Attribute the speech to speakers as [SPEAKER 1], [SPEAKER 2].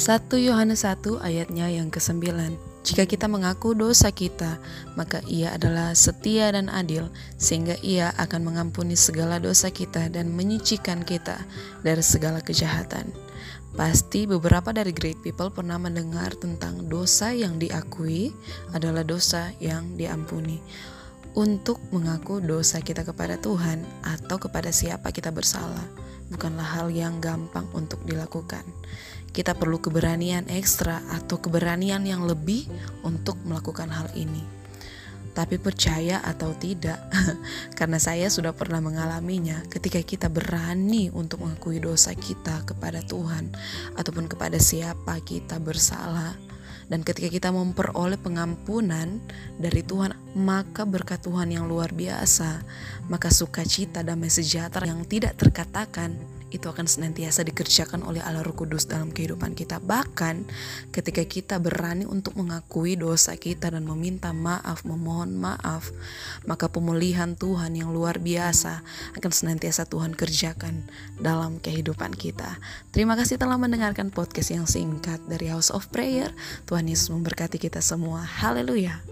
[SPEAKER 1] 1 Yohanes 1 ayatnya yang ke-9 Jika kita mengaku dosa kita, maka ia adalah setia dan adil, sehingga ia akan mengampuni segala dosa kita dan menyucikan kita dari segala kejahatan. Pasti beberapa dari great people pernah mendengar tentang dosa yang diakui adalah dosa yang diampuni. Untuk mengaku dosa kita kepada Tuhan atau kepada siapa kita bersalah, bukanlah hal yang gampang untuk dilakukan kita perlu keberanian ekstra atau keberanian yang lebih untuk melakukan hal ini. Tapi percaya atau tidak, karena saya sudah pernah mengalaminya, ketika kita berani untuk mengakui dosa kita kepada Tuhan ataupun kepada siapa kita bersalah, dan ketika kita memperoleh pengampunan dari Tuhan, maka berkat Tuhan yang luar biasa, maka sukacita damai sejahtera yang tidak terkatakan itu akan senantiasa dikerjakan oleh Allah Roh Kudus dalam kehidupan kita. Bahkan ketika kita berani untuk mengakui dosa kita dan meminta maaf, memohon maaf, maka pemulihan Tuhan yang luar biasa akan senantiasa Tuhan kerjakan dalam kehidupan kita. Terima kasih telah mendengarkan podcast yang singkat dari House of Prayer. Tuhan Yesus memberkati kita semua. Haleluya.